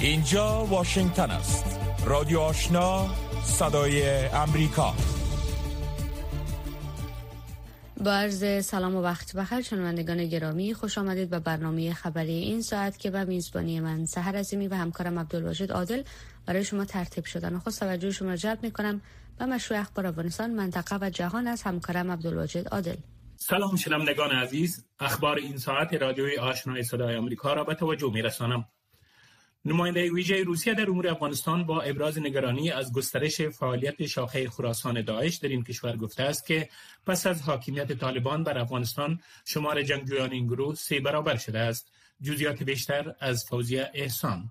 اینجا واشنگتن است. رادیو آشنا صدای امریکا. با عرض سلام و وقت بخیر شنوندگان گرامی خوش آمدید به برنامه خبری این ساعت که به میزبانی من سهر عظیمی و همکارم عبدالواجد عادل برای شما ترتیب شدن. خود توجه شما جلب می کنم به مشروع اخبار افغانستان منطقه و جهان از همکارم عبدالواجد عادل. سلام شنوندگان عزیز اخبار این ساعت رادیوی آشنای صدای آمریکا را به توجه می رسانم نماینده ویژه روسیه در امور افغانستان با ابراز نگرانی از گسترش فعالیت شاخه خراسان داعش در این کشور گفته است که پس از حاکمیت طالبان بر افغانستان شمار جنگجویان این گروه سه برابر شده است. جزئیات بیشتر از فوزیه احسان.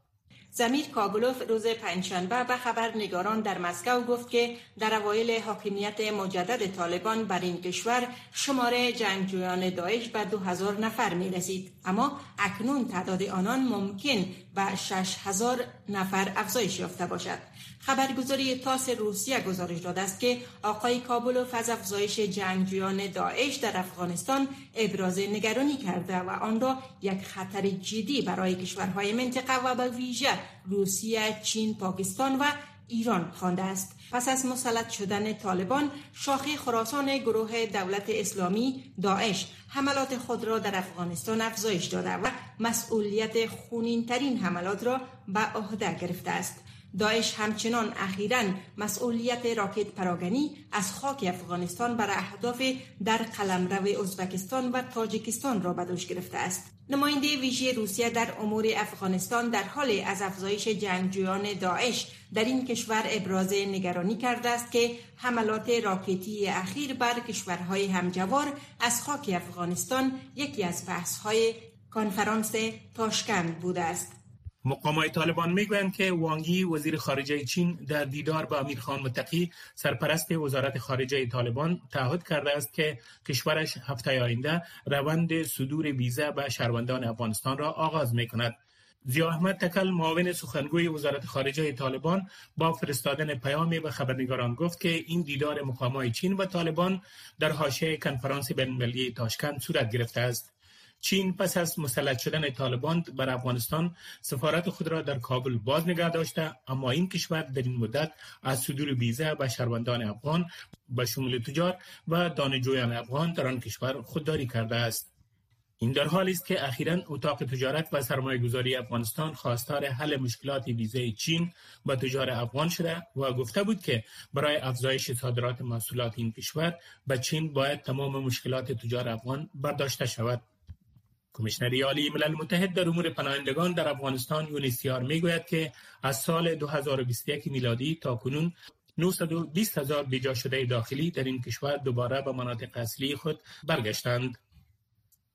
زمیر کابلوف روز پنجشنبه به خبرنگاران در مسکو گفت که در اوایل حاکمیت مجدد طالبان بر این کشور شماره جنگجویان داعش به دو هزار نفر می رسید اما اکنون تعداد آنان ممکن به شش هزار نفر افزایش یافته باشد. خبرگزاری تاس روسیه گزارش داده است که آقای کابلوف از افزایش جنگجویان داعش در افغانستان ابراز نگرانی کرده و آن را یک خطر جدی برای کشورهای منطقه و به ویژه روسیه، چین، پاکستان و ایران خوانده است. پس از مسلط شدن طالبان شاخه خراسان گروه دولت اسلامی داعش حملات خود را در افغانستان افزایش داده و مسئولیت خونین ترین حملات را به عهده گرفته است. داعش همچنان اخیرا مسئولیت راکت پراگنی از خاک افغانستان بر اهداف در قلمرو ازبکستان و تاجیکستان را به دوش گرفته است. نماینده ویژه روسیه در امور افغانستان در حال از افزایش جنگجویان داعش در این کشور ابراز نگرانی کرده است که حملات راکتی اخیر بر کشورهای همجوار از خاک افغانستان یکی از بحث‌های کنفرانس تاشکند بوده است. مقامات طالبان می‌گویند که وانگی وزیر خارجه چین در دیدار با امیر خان متقی سرپرست وزارت خارجه طالبان تعهد کرده است که کشورش هفته آینده روند صدور ویزا به شهروندان افغانستان را آغاز می کند. زیا احمد تکل معاون سخنگوی وزارت خارجه طالبان با فرستادن پیامی به خبرنگاران گفت که این دیدار مقامات چین و طالبان در حاشیه کنفرانس بین تاشکند صورت گرفته است. چین پس از مسلط شدن طالبان بر افغانستان سفارت خود را در کابل باز نگه داشته اما این کشور در این مدت از صدور ویزا به شهروندان افغان به شمول تجار و دانشجویان افغان در آن کشور خودداری کرده است. این در حالی است که اخیرا اتاق تجارت و سرمایه گذاری افغانستان خواستار حل مشکلات ویزای چین با تجار افغان شده و گفته بود که برای افزایش صادرات محصولات این کشور به چین باید تمام مشکلات تجار افغان برداشته شود. کمیشنر عالی ملل متحد در امور پناهندگان در افغانستان یونیسیار می‌گوید که از سال 2021 میلادی تا کنون 920 هزار بیجا شده داخلی در این کشور دوباره به مناطق اصلی خود برگشتند.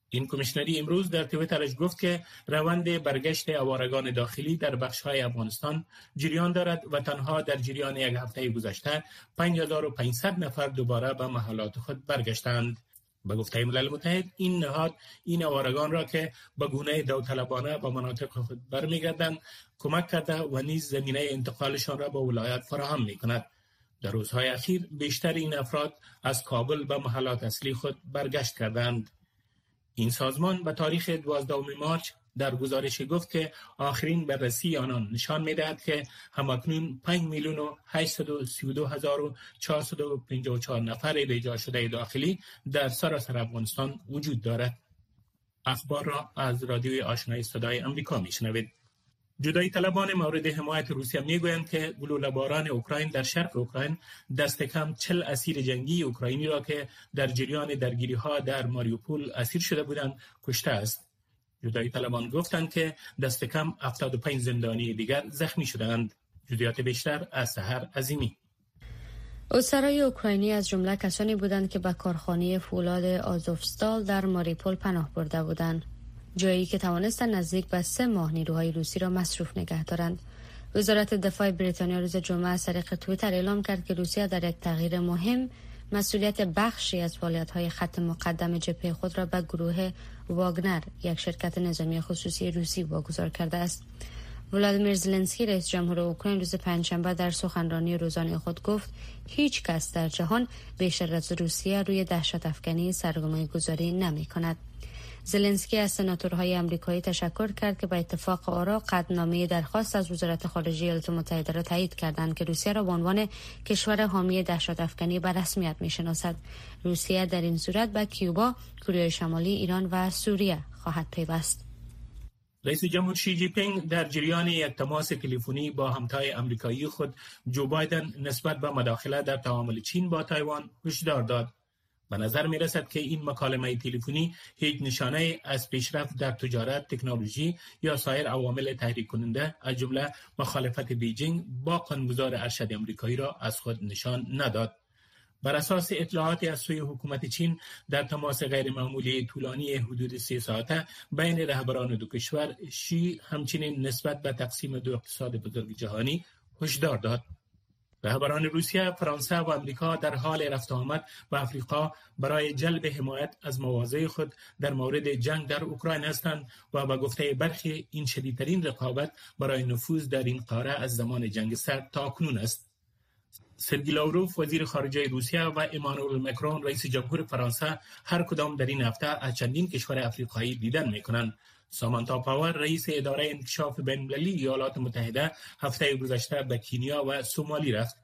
این کمیشنری امروز در تویترش گفت که روند برگشت آوارگان داخلی در بخشهای افغانستان جریان دارد و تنها در جریان یک هفته گذشته 5500 نفر دوباره به محلات خود برگشتند. به گفته ملل متحد این نهاد این آوارگان را که به گونه داوطلبانه به مناطق خود برمیگردند کمک کرده و نیز زمینه انتقالشان را به ولایت فراهم می کند. در روزهای اخیر بیشتر این افراد از کابل به محلات اصلی خود برگشت کردند. این سازمان به تاریخ 12 مارچ در گزارش گفت که آخرین بررسی آنان نشان می‌دهد که همکنون 5 میلیون و 832 هزار و 454 نفر بیجا شده داخلی در سراسر افغانستان وجود دارد. اخبار را از رادیوی آشنای صدای امریکا میشنوید. جدایی طلبان مورد حمایت روسیه می‌گویند که گلوله باران اوکراین در شرق اوکراین دست کم چل اسیر جنگی اوکراینی را که در جریان درگیری ها در ماریوپول اسیر شده بودند کشته است. جدایی طلبان گفتند که دست کم 75 زندانی دیگر زخمی شدند. جزئیات بیشتر از سحر عظیمی. اسرای اوکراینی از جمله کسانی بودند که به کارخانه فولاد آزوفستال در ماریپول پناه برده بودند. جایی که توانستند نزدیک به سه ماه نیروهای روسی را مصروف نگه دارند. وزارت دفاع بریتانیا روز جمعه از طریق تویتر اعلام کرد که روسیه در یک تغییر مهم مسئولیت بخشی از های خط مقدم جبهه خود را به گروه واگنر یک شرکت نظامی خصوصی روسی واگذار کرده است ولادیمیر زلنسکی رئیس جمهور اوکراین روز پنجشنبه در سخنرانی روزانه خود گفت هیچ کس در جهان بیشتر از روسیه روی دهشت افکنی سرگرمی گذاری نمی کند. زلنسکی از سناتورهای امریکایی تشکر کرد که با اتفاق آرا قدنامه درخواست از وزارت خارجه ایالات متحده را تایید کردند که روسیه را به عنوان کشور حامی دهشت افکنی به رسمیت می‌شناسد. روسیه در این صورت به کیوبا کره شمالی ایران و سوریه خواهد پیوست. رئیس جمهور شی جی پینگ در جریان یک تماس تلفنی با همتای امریکایی خود جو بایدن نسبت به مداخله در تعامل چین با تایوان هشدار داد. به نظر می رسد که این مکالمه تلفنی هیچ نشانه از پیشرفت در تجارت، تکنولوژی یا سایر عوامل تحریک کننده از جمله مخالفت بیجینگ با قانونگذار ارشد امریکایی را از خود نشان نداد. بر اساس اطلاعات از سوی حکومت چین در تماس غیر معمولی طولانی حدود سه ساعته بین رهبران دو کشور شی همچنین نسبت به تقسیم دو اقتصاد بزرگ جهانی هشدار داد رهبران روسیه، فرانسه و امریکا در حال رفت آمد به افریقا برای جلب حمایت از مواضع خود در مورد جنگ در اوکراین هستند و به گفته برخی این شدیدترین رقابت برای نفوذ در این قاره از زمان جنگ سرد تا کنون است. سرگی لاوروف وزیر خارجه روسیه و ایمانوئل مکرون رئیس جمهور فرانسه هر کدام در این هفته از چندین کشور افریقایی دیدن می کنند. سامانتا پاور رئیس اداره انکشاف بین‌المللی ایالات متحده هفته گذشته به کینیا و سومالی رفت.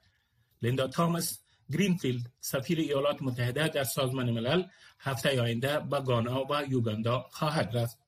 لیندا تامس گرینفیلد سفیر ایالات متحده در سازمان ملل هفته آینده به گانا و یوگاندا خواهد رفت.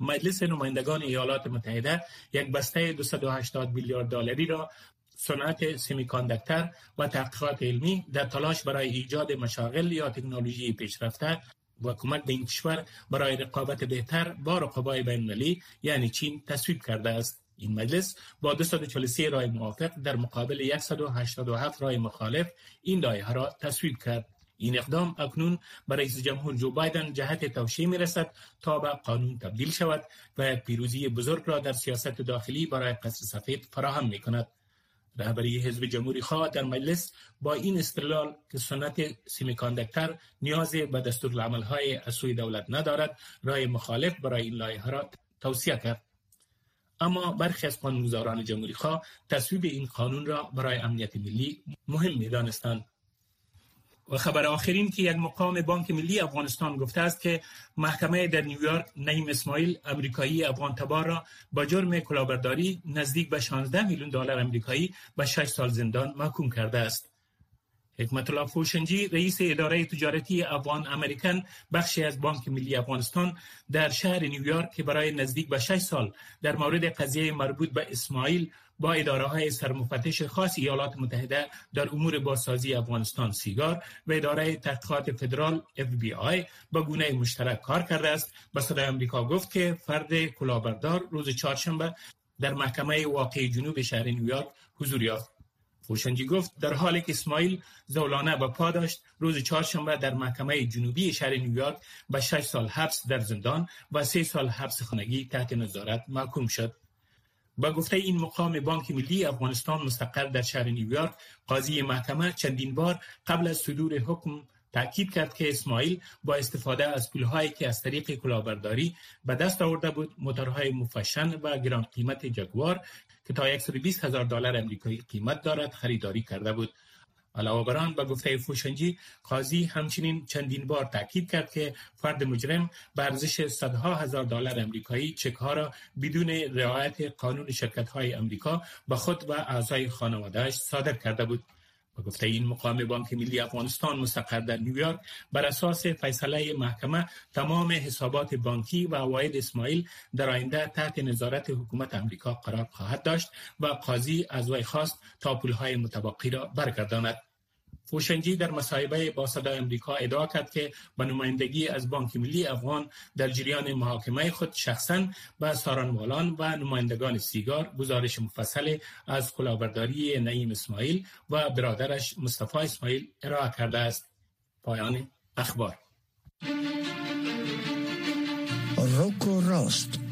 مجلس نمایندگان ایالات متحده یک بسته 280 میلیارد دلاری را صنعت سمیکاندکتر و تحقیقات علمی در تلاش برای ایجاد مشاغل یا تکنولوژی پیشرفته و کمک به این کشور برای رقابت بهتر با رقبای بینالمللی یعنی چین تصویب کرده است این مجلس با 243 رای موافق در مقابل 187 رای مخالف این لایحه را تصویب کرد این اقدام اکنون برای رئیس جمهور جو بایدن جهت توشیه می رسد تا به قانون تبدیل شود و پیروزی بزرگ را در سیاست داخلی برای قصر سفید فراهم می کند. رهبری حزب جمهوری خواه در مجلس با این استرلال که سنت سیمیکاندکتر نیاز به دستور های از سوی دولت ندارد رای مخالف برای این لایحه را توصیه کرد اما برخی از قانونگذاران جمهوری خواه تصویب این قانون را برای امنیت ملی مهم می دانستند. و خبر آخرین که یک مقام بانک ملی افغانستان گفته است که محکمه در نیویورک نیم اسماعیل امریکایی افغان تبار را با جرم کلاهبرداری نزدیک به 16 میلیون دلار امریکایی به 6 سال زندان محکوم کرده است. حکمت الله فوشنجی رئیس اداره تجارتی افغان امریکن بخشی از بانک ملی افغانستان در شهر نیویورک که برای نزدیک به 6 سال در مورد قضیه مربوط به اسماعیل با اداره های سرمفتش خاص ایالات متحده در امور بازسازی افغانستان سیگار و اداره تحقیقات فدرال اف بی آی با گونه مشترک کار کرده است. به صدای امریکا گفت که فرد کلاهبردار روز چهارشنبه در محکمه واقع جنوب شهر نیویورک حضور یافت. فوشنجی گفت در حالی که اسماعیل زولانه به پا داشت روز چهارشنبه در محکمه جنوبی شهر نیویورک به 6 سال حبس در زندان و سه سال حبس خانگی تحت نظارت محکوم شد. با گفته این مقام بانک ملی افغانستان مستقر در شهر نیویورک قاضی محکمه چندین بار قبل از صدور حکم تاکید کرد که اسماعیل با استفاده از پولهایی که از طریق کلاهبرداری به دست آورده بود موتورهای مفشن و گران قیمت جگوار که تا 120 هزار دلار امریکایی قیمت دارد خریداری کرده بود. علاوه بر آن به گفته فوشنجی قاضی همچنین چندین بار تاکید کرد که فرد مجرم به ارزش صدها هزار دلار امریکایی چک را بدون رعایت قانون شرکت های امریکا به خود و اعضای خانوادهش صادر کرده بود. به گفته این مقام بانک ملی افغانستان مستقر در نیویورک بر اساس فیصله محکمه تمام حسابات بانکی و عواید اسماعیل در آینده تحت نظارت حکومت امریکا قرار خواهد داشت و قاضی از وی خواست تا پولهای متبقی را برگرداند. فوشنجی در مصاحبه با صدای امریکا ادعا کرد که به نمایندگی از بانک ملی افغان در جریان محاکمه خود شخصا به سارانوالان و نمایندگان سیگار گزارش مفصل از کلاهبرداری نعیم اسماعیل و برادرش مصطفی اسماعیل ارائه کرده است. پایان اخبار. روکو راست.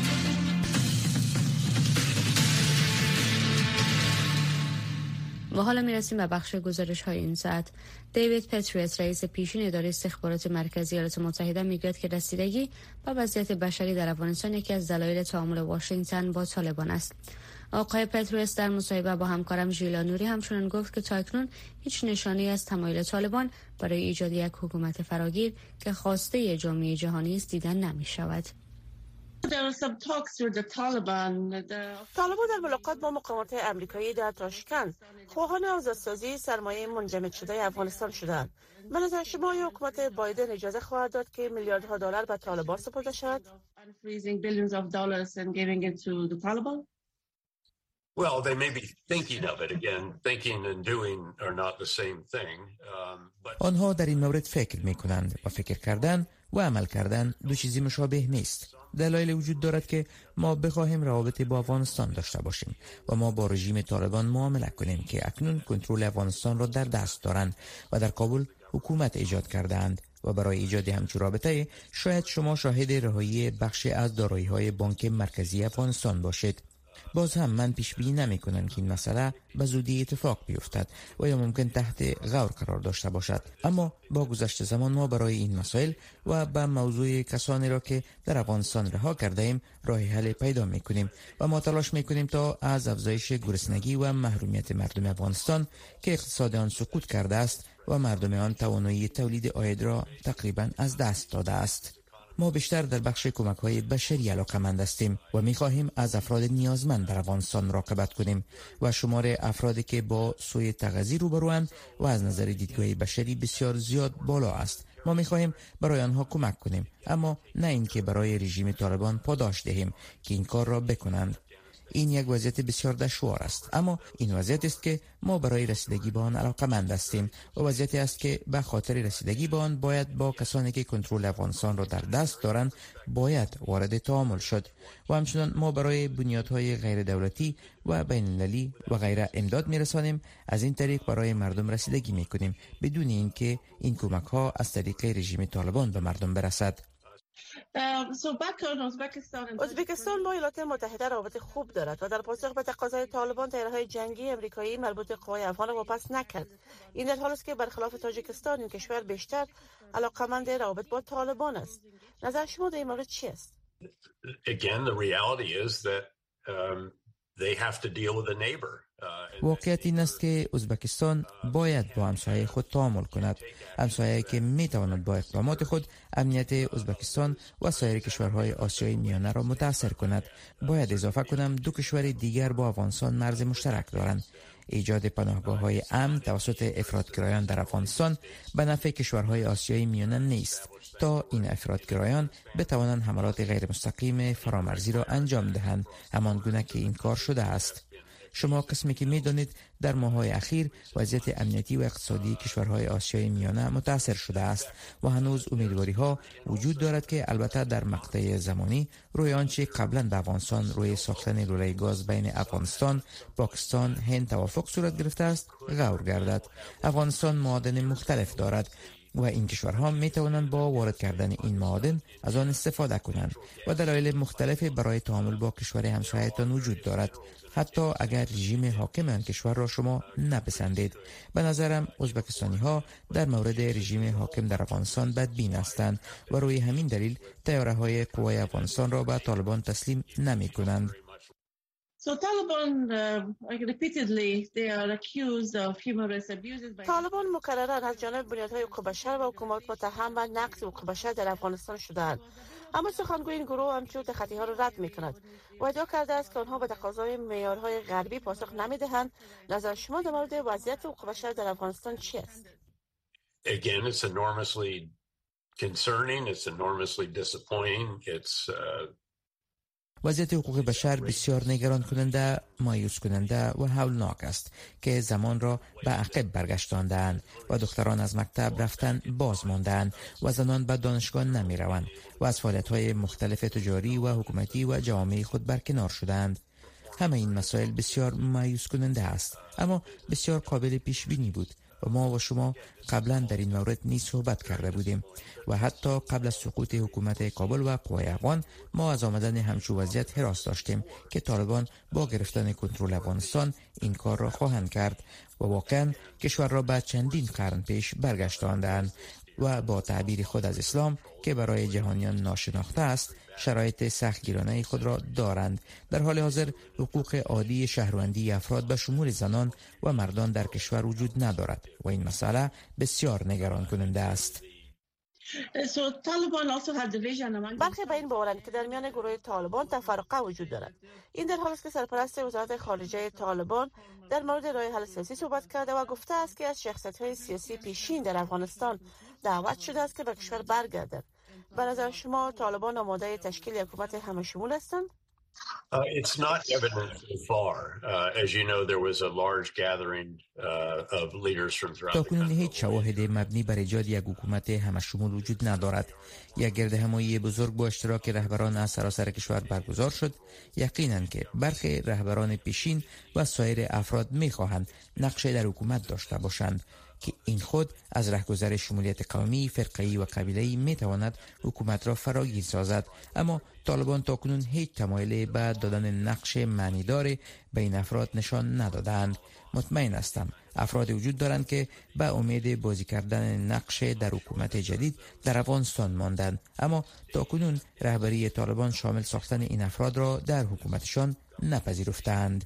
و حالا می‌رسیم به بخش گزارش های این ساعت دیوید پتریس رئیس پیشین اداره استخبارات مرکزی ایالات متحده می‌گوید که رسیدگی به وضعیت بشری در افغانستان یکی از دلایل تعامل واشنگتن با طالبان است آقای پتروس در مصاحبه با همکارم ژیلا نوری همچنان گفت که تاکنون هیچ نشانی از تمایل طالبان برای ایجاد یک حکومت فراگیر که خواسته جامعه جهانی است دیدن نمی شود. طالبان در ملاقات با مقامات امریکایی در تاشکند خواهان آزادسازی سرمایه منجمد شده افغانستان شدند به نظر شما یا حکومت بایدن اجازه خواهد داد که میلیاردها دلار به طالبان سپرده شود Well, they may be thinking of it again. Thinking and doing are not the same thing. Um, but... آنها در این مورد فکر می کنند و فکر کردن و عمل کردن دو چیزی مشابه نیست. دلایل وجود دارد که ما بخواهیم روابط با افغانستان داشته باشیم و ما با رژیم طالبان معامله کنیم که اکنون کنترل افغانستان را در دست دارند و در کابل حکومت ایجاد کردند و برای ایجاد همچون رابطه شاید شما شاهد رهایی بخشی از دارایی های بانک مرکزی افغانستان باشید. باز هم من پیش بینی نمی کنم که این مسئله به زودی اتفاق بیفتد و یا ممکن تحت غور قرار داشته باشد. اما با گذشت زمان ما برای این مسائل و به موضوع کسانی را که در افغانستان رها کرده ایم راه حل پیدا می کنیم و ما تلاش می کنیم تا از افزایش گرسنگی و محرومیت مردم افغانستان که اقتصاد آن سکوت کرده است و مردم آن توانایی تولید آید را تقریبا از دست داده است. ما بیشتر در بخش کمک های بشری علاقمند هستیم و می خواهیم از افراد نیازمند در افغانستان مراقبت کنیم و شمار افرادی که با سوی تغذی روبروند و از نظر دیدگاه بشری بسیار زیاد بالا است. ما می خواهیم برای آنها کمک کنیم اما نه اینکه برای رژیم طالبان پاداش دهیم که این کار را بکنند. این یک وضعیت بسیار دشوار است. اما این وضعیت است که ما برای رسیدگی به آن علاقمند هستیم و وضعیتی است که به خاطر رسیدگی به آن باید با کسانی که کنترل افغانستان را در دست دارند باید وارد تعامل شد. و همچنان ما برای بنیادهای غیر دولتی و بین المللی و غیره امداد می رسانیم از این طریق برای مردم رسیدگی می کنیم بدون اینکه این کمک ها از طریق رژیم طالبان به مردم برسد. ازبکستان. با ایالات متحده رابط خوب دارد و در پاسخ به تقاضای طالبان تیرهای جنگی امریکایی مربوط به قوای افغان واپس نکرد. این در حال است که برخلاف تاجیکستان این کشور بیشتر علاقمند رابط با طالبان است. نظر شما در این مورد چی است؟ Again, the reality is that um, they have to deal with a neighbor. واقعیت این است که ازبکستان باید با همسایه خود تعامل کند. همسایه که می تواند با اقدامات خود امنیت ازبکستان و سایر کشورهای آسیای میانه را متاثر کند. باید اضافه کنم دو کشور دیگر با افغانستان مرز مشترک دارند. ایجاد پناهگاه های امن توسط افرادگرایان در افغانستان به نفع کشورهای آسیای میانه نیست. تا این افرادگرایان بتوانند حملات غیر مستقیم فرامرزی را انجام دهند. همان گونه که این کار شده است. شما قسمی که می‌دانید در ماهای اخیر وضعیت امنیتی و اقتصادی کشورهای آسیای میانه متاثر شده است و هنوز امیدواری ها وجود دارد که البته در مقطع زمانی روی آنچه قبلا به افغانستان روی ساختن لوله گاز بین افغانستان، پاکستان، هند توافق صورت گرفته است غور گردد. افغانستان معادن مختلف دارد و این کشورها می توانند با وارد کردن این معادن از آن استفاده کنند و دلایل مختلف برای تعامل با کشور همسایتان وجود دارد. حتی اگر رژیم حاکم آن کشور را شما نپسندید. به نظرم ازبکستانی ها در مورد رژیم حاکم در افغانستان بدبین هستند و روی همین دلیل تیاره های قوای افغانستان را به طالبان تسلیم نمی کنند So Taliban, uh, repeatedly, they are accused of human rights abuses by... طالبان مکررا از جانب بنیادهای حقوق بشر و حکومت متهم و نقض حقوق بشر در افغانستان شدند اما سخنگوی این گروه همچون تخطی ها را رد می کند و ادعا کرده است که آنها به تقاضای معیارهای غربی پاسخ نمی دهند نظر شما در مورد وضعیت حقوق بشر در افغانستان چی است Again, it's enormously concerning. It's enormously disappointing. It's uh, وضعیت حقوق بشر بسیار نگران کننده، مایوس کننده و هولناک است که زمان را به عقب برگشتاندند و دختران از مکتب رفتن باز ماندند و زنان به دانشگاه نمی روند و از فعالیت های مختلف تجاری و حکومتی و جامعه خود برکنار شدند. همه این مسائل بسیار مایوس کننده است اما بسیار قابل پیش بینی بود ما و شما قبلا در این مورد نیز صحبت کرده بودیم و حتی قبل از سقوط حکومت کابل و قوای افغان ما از آمدن همچو وضعیت حراس داشتیم که طالبان با گرفتن کنترل افغانستان این کار را خواهند کرد و واقعا کشور را بعد چندین قرن پیش برگشتاندند و با تعبیر خود از اسلام که برای جهانیان ناشناخته است شرایط سختگیرانه خود را دارند. در حال حاضر حقوق عادی شهروندی افراد به شمول زنان و مردان در کشور وجود ندارد و این مسئله بسیار نگران کننده است برخی به این باورند که در میان گروه طالبان تفرقه وجود دارد. این در حال است که سرپرست وزارت خارجه طالبان در مورد راه حل سیاسی صحبت کرده و گفته است که از شخصیت های سیاسی پیشین در افغانستان دعوت شده است که به کشور برگردند به نظر شما طالبان آماده تشکیل حکومت همه شمول هستند Uh, it's not evident so far. Uh, as you know, there was a large gathering uh, of leaders from throughout تا کنون هیچ شواهد مبنی بر ایجاد یک حکومت همه شمول وجود ندارد. یک گرد همایی بزرگ با اشتراک رهبران از سراسر کشور برگزار شد. یقینا که برخی رهبران پیشین و سایر افراد می‌خواهند نقشه در حکومت داشته باشند که این خود از رهگذر شمولیت قومی، فرقه‌ای و قبیله‌ای می تواند حکومت را فراگیر سازد. اما طالبان تاکنون هیچ تمایلی به دادن نقش معنیدار به این افراد نشان ندادند. مطمئن هستم افراد وجود دارند که به امید بازی کردن نقش در حکومت جدید در افغانستان ماندند. اما تاکنون رهبری طالبان شامل ساختن این افراد را در حکومتشان نپذیرفتند.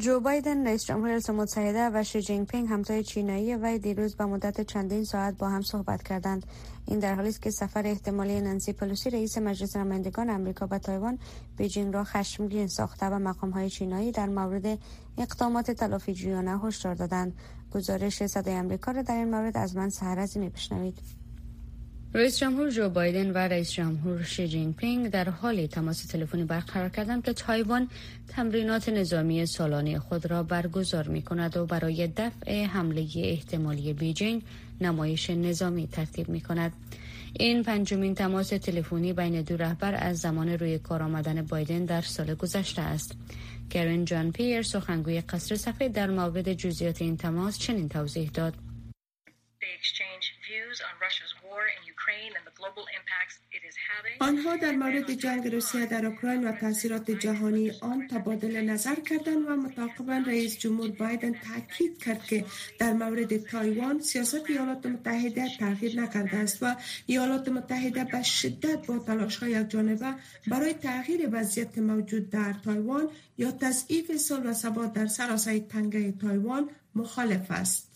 جو بایدن رئیس جمهور ایالات متحده و شی جینگ پینگ همتای چینایی او دیروز به مدت چندین ساعت با هم صحبت کردند. این در حالی است که سفر احتمالی نانسی پلوسی رئیس مجلس نمایندگان آمریکا به تایوان بیجینگ را خشمگین ساخته و مقام های چینایی در مورد اقدامات تلافی جویانه هشدار دادند. گزارش صدای آمریکا را در این مورد از من سهرزی میشنوید رئیس جمهور جو بایدن و رئیس جمهور شی جین پینگ در حال تماس تلفنی برقرار کردند که تایوان تمرینات نظامی سالانه خود را برگزار می کند و برای دفع حمله احتمالی بیجینگ نمایش نظامی ترتیب می کند. این پنجمین تماس تلفنی بین دو رهبر از زمان روی کار آمدن بایدن در سال گذشته است. گرین جان پیر سخنگوی قصر سفید در مورد جزئیات این تماس چنین توضیح داد. آنها در مورد جنگ روسیه در اوکراین و تاثیرات جهانی آن تبادل نظر کردند و متعاقبا رئیس جمهور بایدن تاکید کرد که در مورد تایوان سیاست ایالات متحده تغییر نکرده است و ایالات متحده به شدت با تلاش های یک جانبه برای تغییر وضعیت موجود در تایوان یا تضعیف صلح و ثبات در سراسر تنگه تایوان مخالف است.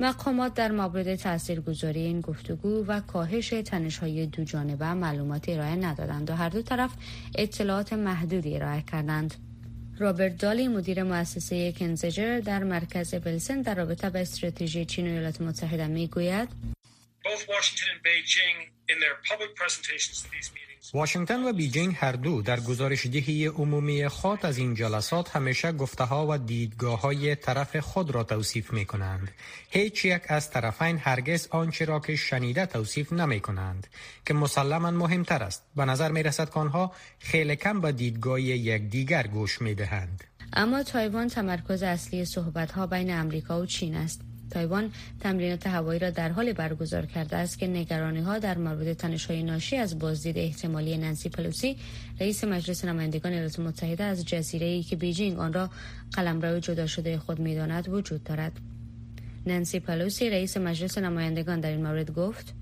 مقامات در مورد تاثیرگذاری این گفتگو و کاهش تنش‌های دو جانبه معلوماتی ارائه ندادند و هر دو طرف اطلاعات محدودی ارائه کردند. رابرت دالی مدیر مؤسسه کنزجر در مرکز بلسن در رابطه با استراتژی چین و ایالات متحده می‌گوید واشنگتن و بیجینگ هر دو در گزارش دهی عمومی خود از این جلسات همیشه گفته ها و دیدگاه های طرف خود را توصیف می کنند. هیچ یک از طرفین هرگز آنچه را که شنیده توصیف نمی کنند که مسلما مهمتر است. به نظر می رسد که آنها خیلی کم به دیدگاه یک دیگر گوش می دهند. اما تایوان تمرکز اصلی صحبت ها بین امریکا و چین است. تایوان تمرینات هوایی را در حال برگزار کرده است که نگرانی ها در مورد تنش های ناشی از بازدید احتمالی نانسی پلوسی رئیس مجلس نمایندگان ایالات متحده از جزیره ای که بیجینگ آن را قلمرو جدا شده خود می‌داند وجود دارد. نانسی پلوسی رئیس مجلس نمایندگان در این مورد گفت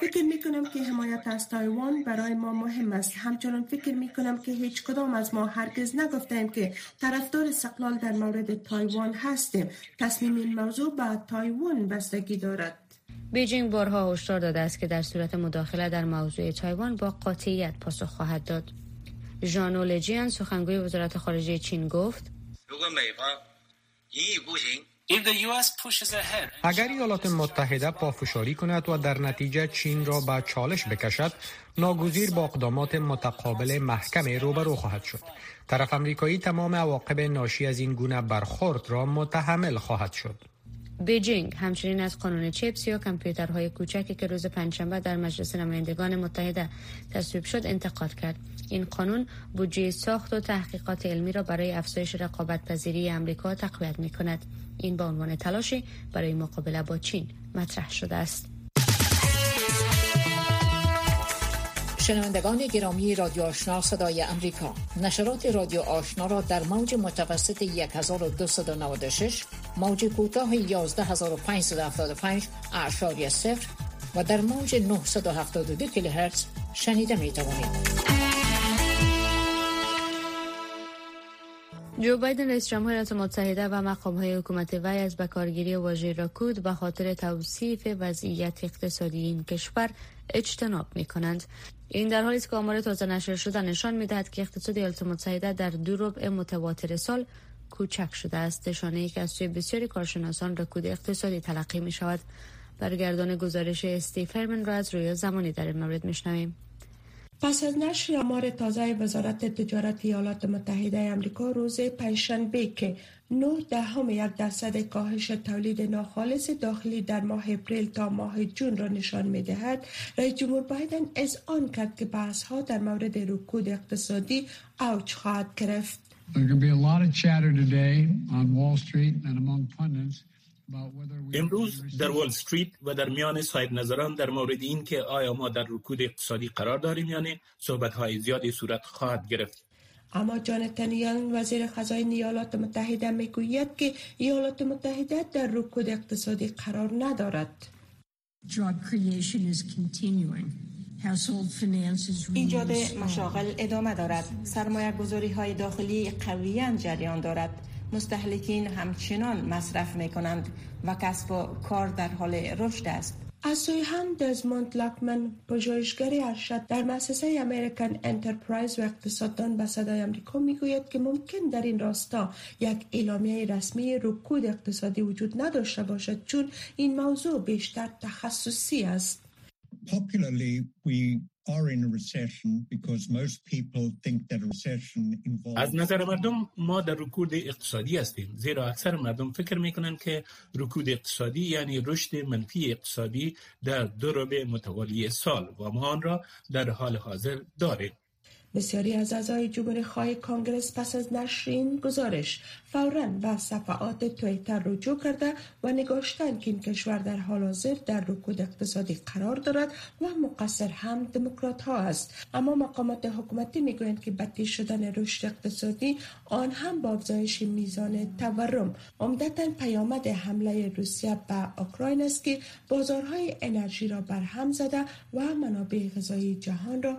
فکر می کنم که حمایت از تایوان برای ما مهم است. همچنان فکر می کنم که هیچ کدام از ما هرگز نگفتیم که طرفدار استقلال در مورد تایوان هستیم. تصمیم این موضوع به تایوان بستگی دارد. بیجینگ بارها هشدار داده است که در صورت مداخله در موضوع تایوان با قاطعیت پاسخ خواهد داد. ژانو لجیان سخنگوی وزارت خارجه چین گفت. اگر ایالات متحده پافشاری کند و در نتیجه چین را به چالش بکشد ناگزیر با اقدامات متقابل محکم روبرو خواهد شد. طرف امریکایی تمام عواقب ناشی از این گونه برخورد را متحمل خواهد شد. بیجینگ همچنین از قانون چیپس یا کامپیوترهای کوچکی که روز پنجشنبه در مجلس نمایندگان متحده تصویب شد انتقاد کرد. این قانون بودجه ساخت و تحقیقات علمی را برای افزایش رقابت پذیری امریکا تقویت می کند این به عنوان تلاشی برای مقابله با چین مطرح شده است. شنوندگان گرامی رادیو آشنا صدای امریکا نشرات رادیو آشنا را در موج متوسط 1296 موج کوتاه 11575 اعشاری صفر و در موج 972 کیلوهرتز شنیده می توانید. جو بایدن رئیس جمهور متحده و مقام های حکومت وی از بکارگیری واژه راکود به خاطر توصیف وضعیت اقتصادی این کشور اجتناب می کنند. این در حالی است که آمار تازه نشر شده نشان می دهد که اقتصاد ایالات متحده در دو ربع متواتر سال کوچک شده است. نشانه ای که از سوی بسیاری کارشناسان رکود اقتصادی تلقی می شود برگردان گزارش استیفرمن را از روی زمانی در این مورد میشنویم. پس از نشر آمار تازه وزارت تجارت ایالات متحده آمریکا روز پنجشنبه که 9 دهم یک درصد کاهش تولید ناخالص داخلی در ماه اپریل تا ماه جون را نشان می دهد رئیس جمهور بایدن از آن کرد که بحث ها در مورد رکود اقتصادی اوج خواهد گرفت. امروز در وال استریت و در میان صاحب نظران در مورد این که آیا ما در رکود اقتصادی قرار داریم یا نه صحبت های زیادی صورت خواهد گرفت. اما جانتن یان وزیر خزاین ایالات متحده می‌گوید که ایالات متحده در رکود اقتصادی قرار ندارد. ایجاد مشاغل ادامه دارد. سرمایه گذاری های داخلی قویا جریان دارد. مستهلکین همچنان مصرف می کنند و کسب و کار در حال رشد است. از سوی هم دزموند لاکمن پژوهشگر ارشد در مؤسسه امریکن انترپرایز و اقتصاددان به صدای آمریکا می‌گوید که ممکن در این راستا یک اعلامیه رسمی رکود اقتصادی وجود نداشته باشد چون این موضوع بیشتر تخصصی است. از نظر مردم ما در رکود اقتصادی هستیم. زیرا اکثر مردم فکر می‌کنند که رکود اقتصادی یعنی رشد منفی اقتصادی در دو ربع متوالی سال. و ما آن را در حال حاضر داریم. بسیاری از اعضای جمهوری خواه کانگرس پس از نشر این گزارش فورا به صفحات تویتر رجوع کرده و نگاشتند که این کشور در حال حاضر در رکود اقتصادی قرار دارد و مقصر هم دموکرات ها است. اما مقامات حکومتی می‌گویند که بدی شدن رشد اقتصادی آن هم با افزایش میزان تورم. عمدتا پیامد حمله روسیه به اوکراین است که بازارهای انرژی را برهم زده و منابع غذایی جهان را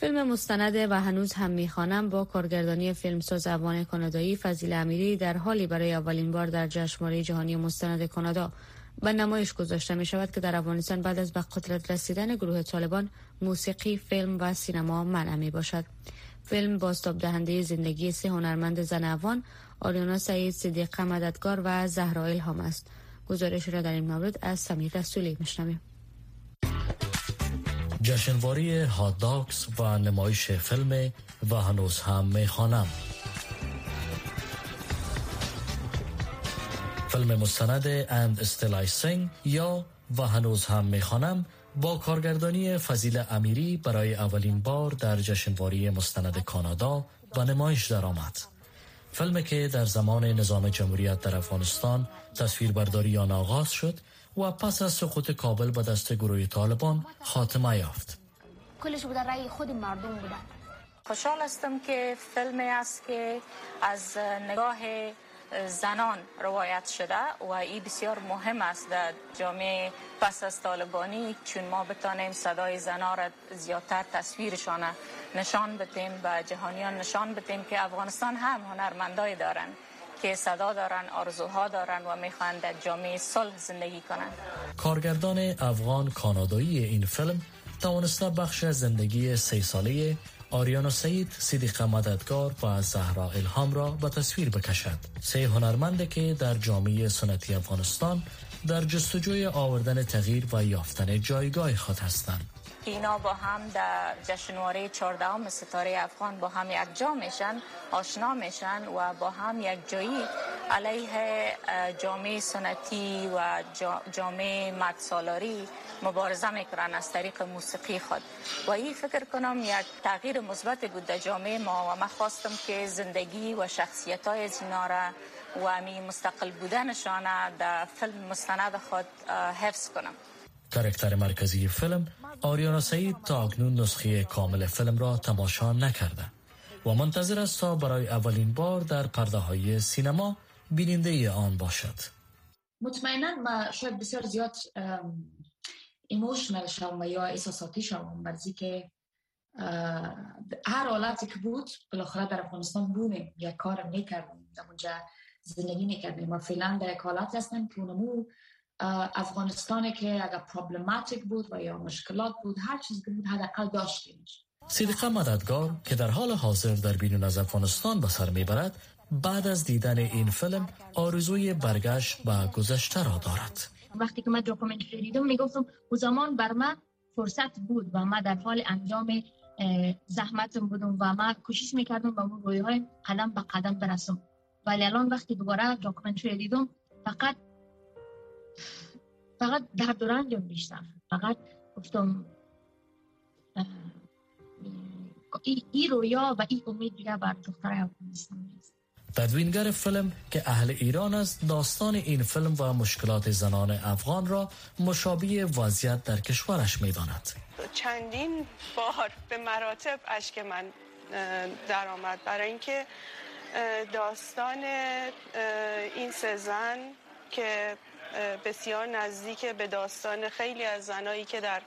فیلم مستند و هنوز هم می‌خوانم با کارگردانی فیلمساز افغان کانادایی فضیل امیری در حالی برای اولین بار در جشنواره جهانی مستند کانادا به نمایش گذاشته می شود که در افغانستان بعد از به قدرت رسیدن گروه طالبان موسیقی، فیلم و سینما منع می باشد. فیلم بازتاب دهنده زندگی سه هنرمند زن افغان آریانا سعید صدیق مددگار و زهرا الهام است. گزارش را در این مورد از سمیر رسولی میشنویم. جشنواره‌ی Hot Docs و نمایش فیلم و هنوز هم می‌خوانم فیلم مستند And Still I Sing یا و هنوز هم می‌خوانم با کارگردانی فضیل امیری برای اولین بار در جشنواری مستند کانادا و نمایش درآمد. فیلمی که در زمان نظام جمهوریت در افغانستان تصویربرداری آن آغاز شد و پس از سقوط کابل به دست گروه طالبان خاتمه یافت. کلش بوده رای خود مردم بودن خوشحال هستم که فیلمی است که از نگاه زنان روایت شده و این بسیار مهم است در جامعه پس از طالبانی چون ما بتانیم صدای زنان را زیادتر تصویرشان نشان بدیم و جهانیان نشان بدیم که افغانستان هم هنرمندای دارن که صدا دارن آرزوها دارن و می‌خوان در جامعه صلح زندگی کنند. کارگردان افغان کانادایی این فیلم توانسته بخش زندگی سه ساله آریانا سعید صدیق مددگار و زهرا الهام را به تصویر بکشد سه هنرمنده که در جامعه سنتی افغانستان در جستجوی آوردن تغییر و یافتن جایگاه خود هستند اینا با هم در جشنواره 14 ستاره افغان با هم یک جا میشن آشنا میشن و با هم یک جایی علیه جامعه سنتی و جامعه مدسالاری مبارزه می‌کنن از طریق موسیقی خود. و این فکر کنم یک تغییر مثبت بود در جامعه ما و من خواستم که زندگی و شخصیت های و می مستقل بودنشان در فیلم مستند خود حفظ کنم. کرکتر مرکزی فیلم آریانا سعید تا اکنون نسخه کامل فیلم را تماشا نکرده و منتظر است تا برای اولین بار در پرده های سینما بیننده آن باشد. مطمئنا ما شاید بسیار زیاد emotional شوم یا احساساتی شوم مرزی که هر حالتی که بود بالاخره در افغانستان بودیم یک کار می‌کردیم در اونجا زندگی می‌کردیم و فعلا در یک حالت هستم که اونمو افغانستان که اگر پرابلماتیک بود و یا مشکلات بود هر چیز بود حداقل داشتیم صدیقه مددگار که در حال حاضر در بیرون از افغانستان به سر می‌برد بعد از دیدن این فیلم آرزوی برگشت به گذشته را دارد. وقتی که من دوکومنتری دیدم می‌گفتم او زمان بر من فرصت بود و من در حال انجام زحمتم بودم و من کوشش می‌کردم با اون روی های قدم به قدم برسم. ولی الان وقتی دوباره دوکومنتری دیدم فقط فقط درد و رنجم بیشتر. فقط گفتم این رویا و این امید دیگه بر دختر افغانستان نیست تدوینگر فیلم که اهل ایران است داستان این فیلم و مشکلات زنان افغان را مشابه وضعیت در کشورش می داند. چندین بار به مراتب اشک من درآمد. برای اینکه داستان این سه زن که بسیار نزدیک به داستان خیلی از زنایی که در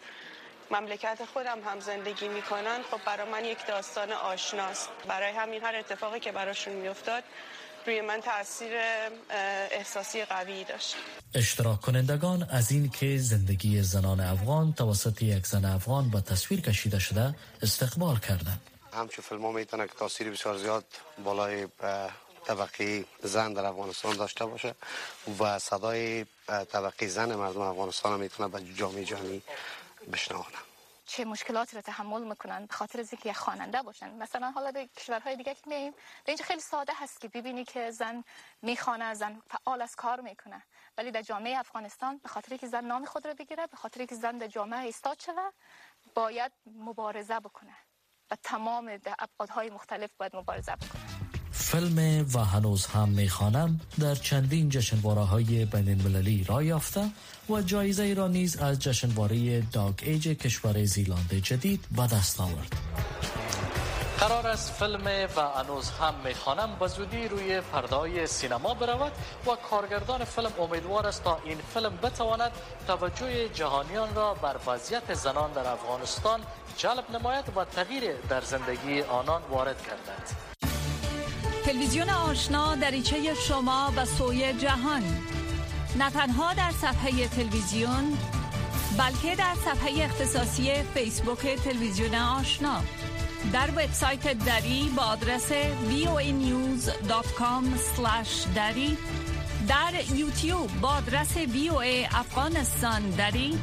مملکت خودم هم زندگی می‌کنن. خب برای من یک داستان آشناست. برای همین هر اتفاقی که براشون میافتاد روی من تاثیر احساسی قوی داشت. اشتراک کنندگان از این که زندگی زنان افغان توسط یک زن افغان به تصویر کشیده شده استقبال کردند. همچون فیلم ها می‌تونه که تاثیر بسیار زیاد بالای طبقه زن در افغانستان داشته باشه و صدای طبقه زن مردم افغانستان می‌تونه به جامعه جهانی بشنوانه چه مشکلاتی رو تحمل می‌کنن به خاطر اینکه یک خواننده باشن؟ مثلا حالا به کشورهای دیگه که میایم در اینجا خیلی ساده هست که ببینی که زن می‌خوانه زن فعال از کار می‌کنه. ولی در جامعه افغانستان به خاطر که زن نام خود رو بگیره به خاطر که زن در جامعه ایستاد شده باید مبارزه بکنه. و تمام ابعادهای مختلف باید مبارزه بکنه. فیلم و هنوز هم می‌خوانم در چندین جشنواره های بین المللی را یافته و جایزه را نیز از جشنواره داگ ایج کشور زیلاند جدید به دست آورد. قرار است فیلم و هنوز هم می‌خوانم به زودی روی پردای سینما برود و کارگردان فیلم امیدوار است تا این فیلم بتواند توجه جهانیان را بر وضعیت زنان در افغانستان جلب نماید و تغییر در زندگی آنان وارد گردد. تلویزیون آشنا دریچه شما و سوی جهان. نه تنها در صفحه تلویزیون بلکه در صفحه اختصاصی فیسبوک تلویزیون آشنا. در وبسایت دری با آدرس voanews.com دری. در یوتیوب با آدرس voa افغانستان دری.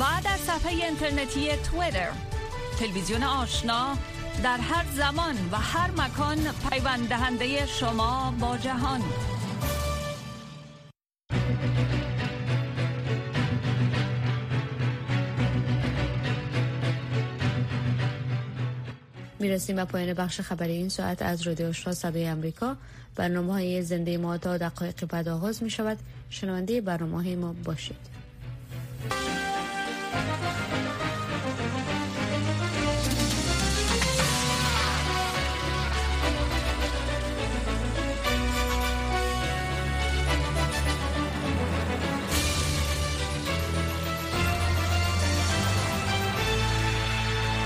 و در صفحه اینترنتی تویتر. تلویزیون آشنا در هر زمان و هر مکان پیوند دهنده شما با جهان. می‌رسیم به پایان بخش خبری این ساعت از رادیو آشنا صدای امریکا برنامه های زنده ما تا دقایق بعد آغاز می شود شنونده برنامه های ما باشید.